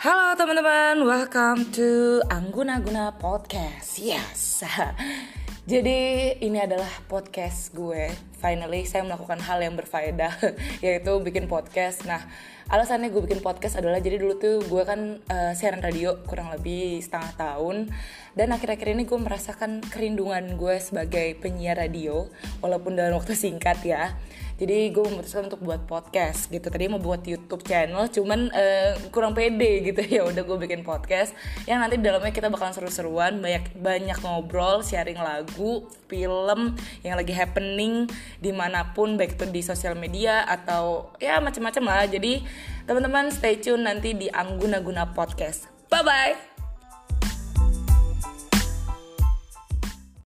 Halo teman-teman, welcome to Angguna Guna Podcast. Yes. Jadi ini adalah podcast gue. Finally saya melakukan hal yang berfaedah yaitu bikin podcast. Nah, alasannya gue bikin podcast adalah jadi dulu tuh gue kan uh, siaran radio kurang lebih setengah tahun dan akhir-akhir ini gue merasakan kerinduan gue sebagai penyiar radio walaupun dalam waktu singkat ya jadi gue memutuskan untuk buat podcast gitu. Tadi mau buat YouTube channel cuman uh, kurang pede gitu. Ya udah gue bikin podcast. Yang nanti dalamnya kita bakalan seru-seruan banyak banyak ngobrol sharing lagu film yang lagi happening di mana pun baik itu di sosial media atau ya macam-macam lah. Jadi teman-teman stay tune nanti di Angguna Guna Podcast. Bye bye